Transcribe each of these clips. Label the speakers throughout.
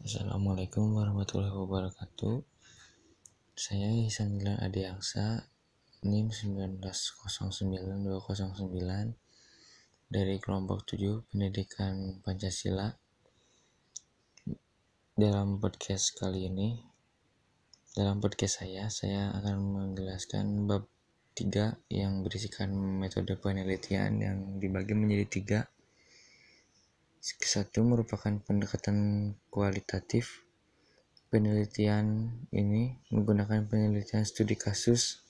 Speaker 1: Assalamualaikum warahmatullahi wabarakatuh. Saya Ihsan Gilan Adiaksa, NIM 1909209 dari kelompok 7 Pendidikan Pancasila. Dalam podcast kali ini, dalam podcast saya, saya akan menjelaskan bab 3 yang berisikan metode penelitian yang dibagi menjadi tiga Kesatu merupakan pendekatan kualitatif. Penelitian ini menggunakan penelitian studi kasus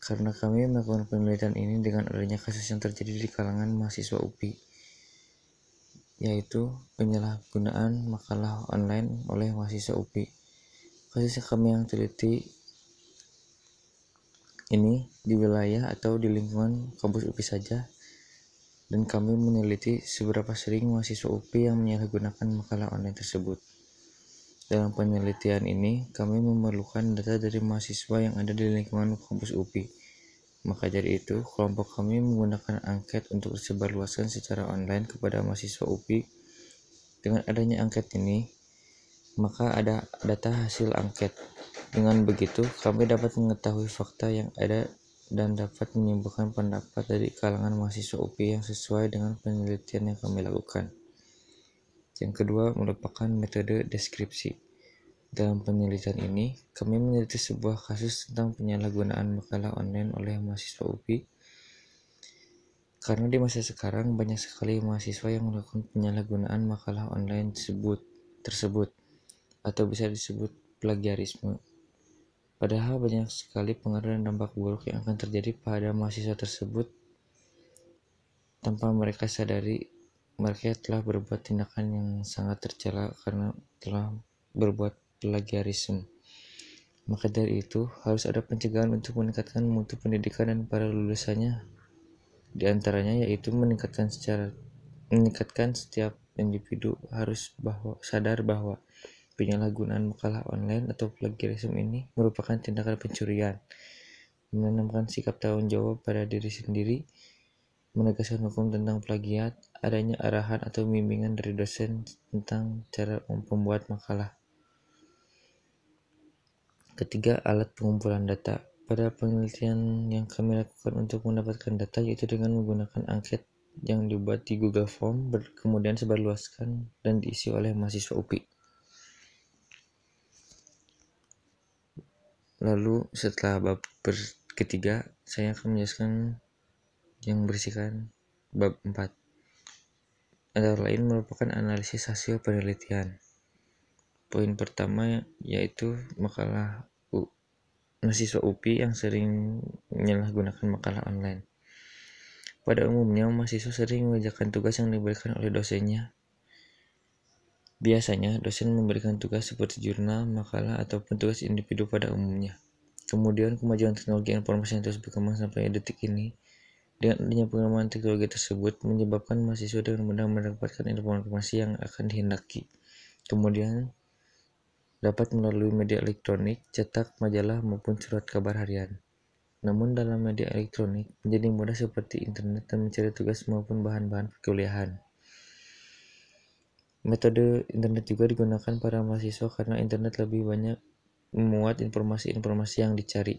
Speaker 1: karena kami melakukan penelitian ini dengan adanya kasus yang terjadi di kalangan mahasiswa UPI yaitu penyalahgunaan makalah online oleh mahasiswa UPI. Kasus yang kami yang teliti ini di wilayah atau di lingkungan kampus UPI saja dan kami meneliti seberapa sering mahasiswa UPI yang menyalahgunakan makalah online tersebut. Dalam penelitian ini, kami memerlukan data dari mahasiswa yang ada di lingkungan kampus UPI. Maka dari itu, kelompok kami menggunakan angket untuk disebarluaskan secara online kepada mahasiswa UPI. Dengan adanya angket ini, maka ada data hasil angket. Dengan begitu, kami dapat mengetahui fakta yang ada dan dapat menyimpulkan pendapat dari kalangan mahasiswa UPI yang sesuai dengan penelitian yang kami lakukan. Yang kedua merupakan metode deskripsi. Dalam penelitian ini, kami meneliti sebuah kasus tentang penyalahgunaan makalah online oleh mahasiswa UPI. Karena di masa sekarang banyak sekali mahasiswa yang melakukan penyalahgunaan makalah online tersebut, tersebut atau bisa disebut plagiarisme. Padahal banyak sekali pengaruh dan dampak buruk yang akan terjadi pada mahasiswa tersebut tanpa mereka sadari mereka telah berbuat tindakan yang sangat tercela karena telah berbuat plagiarisme. Maka dari itu, harus ada pencegahan untuk meningkatkan mutu pendidikan dan para lulusannya. Di antaranya yaitu meningkatkan secara meningkatkan setiap individu harus bahwa sadar bahwa Penyalahgunaan makalah online atau plagiarisme ini merupakan tindakan pencurian, menanamkan sikap tanggung jawab pada diri sendiri, menegaskan hukum tentang plagiat, adanya arahan atau bimbingan dari dosen tentang cara membuat makalah. Ketiga, alat pengumpulan data. Pada penelitian yang kami lakukan untuk mendapatkan data yaitu dengan menggunakan angket yang dibuat di Google Form, kemudian sebarluaskan dan diisi oleh mahasiswa UPI. Lalu setelah bab ketiga, saya akan menjelaskan yang berisikan bab 4. Antara lain merupakan analisis hasil penelitian. Poin pertama yaitu makalah U, mahasiswa UPI yang sering menyalahgunakan makalah online. Pada umumnya, mahasiswa sering mengerjakan tugas yang diberikan oleh dosennya Biasanya, dosen memberikan tugas seperti jurnal, makalah, ataupun tugas individu pada umumnya. Kemudian, kemajuan teknologi informasi yang terus berkembang sampai detik ini, dengan adanya pengembangan teknologi tersebut, menyebabkan mahasiswa dengan mudah mendapatkan informasi yang akan dihendaki. Kemudian, dapat melalui media elektronik, cetak, majalah, maupun surat kabar harian. Namun dalam media elektronik menjadi mudah seperti internet dan mencari tugas maupun bahan-bahan perkuliahan. Metode internet juga digunakan para mahasiswa karena internet lebih banyak memuat informasi-informasi yang dicari.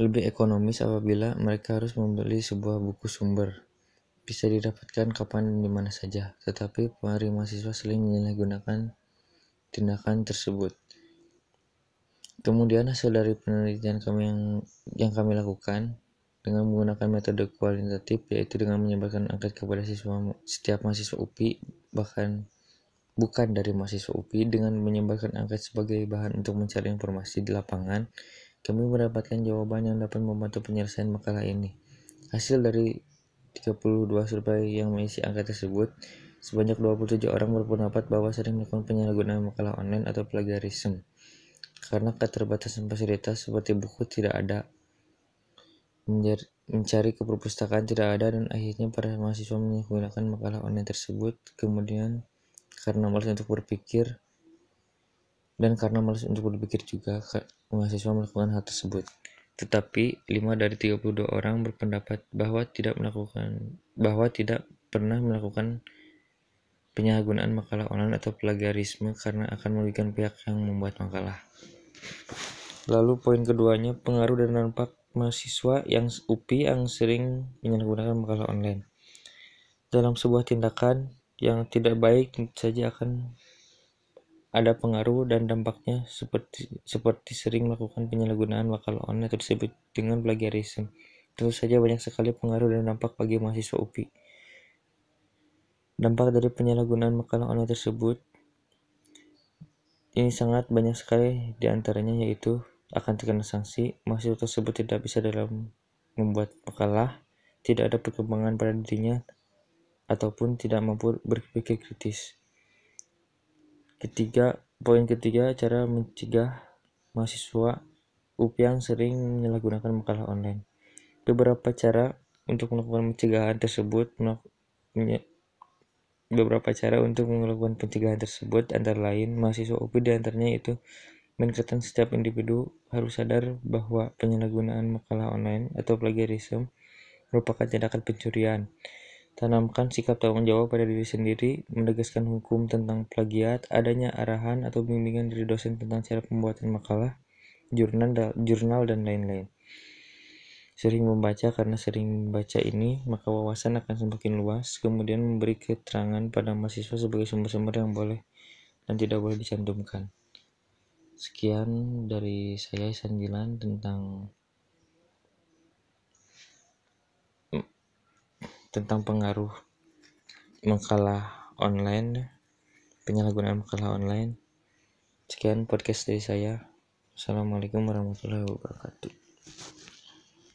Speaker 1: Lebih ekonomis apabila mereka harus membeli sebuah buku sumber. Bisa didapatkan kapan dan di saja, tetapi para mahasiswa sering menyalahgunakan tindakan tersebut. Kemudian hasil dari penelitian kami yang yang kami lakukan dengan menggunakan metode kualitatif yaitu dengan menyebarkan angket kepada siswa setiap mahasiswa UPI bahkan bukan dari mahasiswa UPI dengan menyebarkan angket sebagai bahan untuk mencari informasi di lapangan kami mendapatkan jawaban yang dapat membantu penyelesaian makalah ini. Hasil dari 32 survei yang mengisi angket tersebut sebanyak 27 orang berpendapat bahwa sering melakukan penyalahgunaan makalah online atau plagiarisme. Karena keterbatasan fasilitas seperti buku tidak ada mencari ke perpustakaan tidak ada dan akhirnya para mahasiswa menggunakan makalah online tersebut kemudian karena malas untuk berpikir dan karena malas untuk berpikir juga mahasiswa melakukan hal tersebut tetapi 5 dari 32 orang berpendapat bahwa tidak melakukan bahwa tidak pernah melakukan penyalahgunaan makalah online atau plagiarisme karena akan merugikan pihak yang membuat makalah. Lalu poin keduanya, pengaruh dan dampak mahasiswa yang UPI yang sering menyalahgunakan makalah online. Dalam sebuah tindakan yang tidak baik saja akan ada pengaruh dan dampaknya seperti seperti sering melakukan penyalahgunaan makalah online atau disebut dengan plagiarisme. Tentu saja banyak sekali pengaruh dan dampak bagi mahasiswa UPI. Dampak dari penyalahgunaan makalah online tersebut ini sangat banyak sekali di antaranya yaitu akan terkena sanksi, mahasiswa tersebut tidak bisa dalam membuat makalah, tidak ada perkembangan pada dirinya, ataupun tidak mampu berpikir kritis. Ketiga, poin ketiga, cara mencegah mahasiswa UPI yang sering menyalahgunakan makalah online. Beberapa cara untuk melakukan pencegahan tersebut beberapa cara untuk melakukan pencegahan tersebut antara lain mahasiswa UPI di antaranya itu meningkatkan setiap individu harus sadar bahwa penyalahgunaan makalah online atau plagiarisme merupakan tindakan pencurian. Tanamkan sikap tanggung jawab pada diri sendiri, menegaskan hukum tentang plagiat, adanya arahan atau bimbingan dari dosen tentang cara pembuatan makalah, jurnal, jurnal dan lain-lain. Sering membaca karena sering membaca ini, maka wawasan akan semakin luas, kemudian memberi keterangan pada mahasiswa sebagai sumber-sumber yang boleh dan tidak boleh dicantumkan. Sekian dari saya Sanjilan tentang tentang pengaruh makalah online, penyalahgunaan makalah online. Sekian podcast dari saya. Assalamualaikum warahmatullahi wabarakatuh.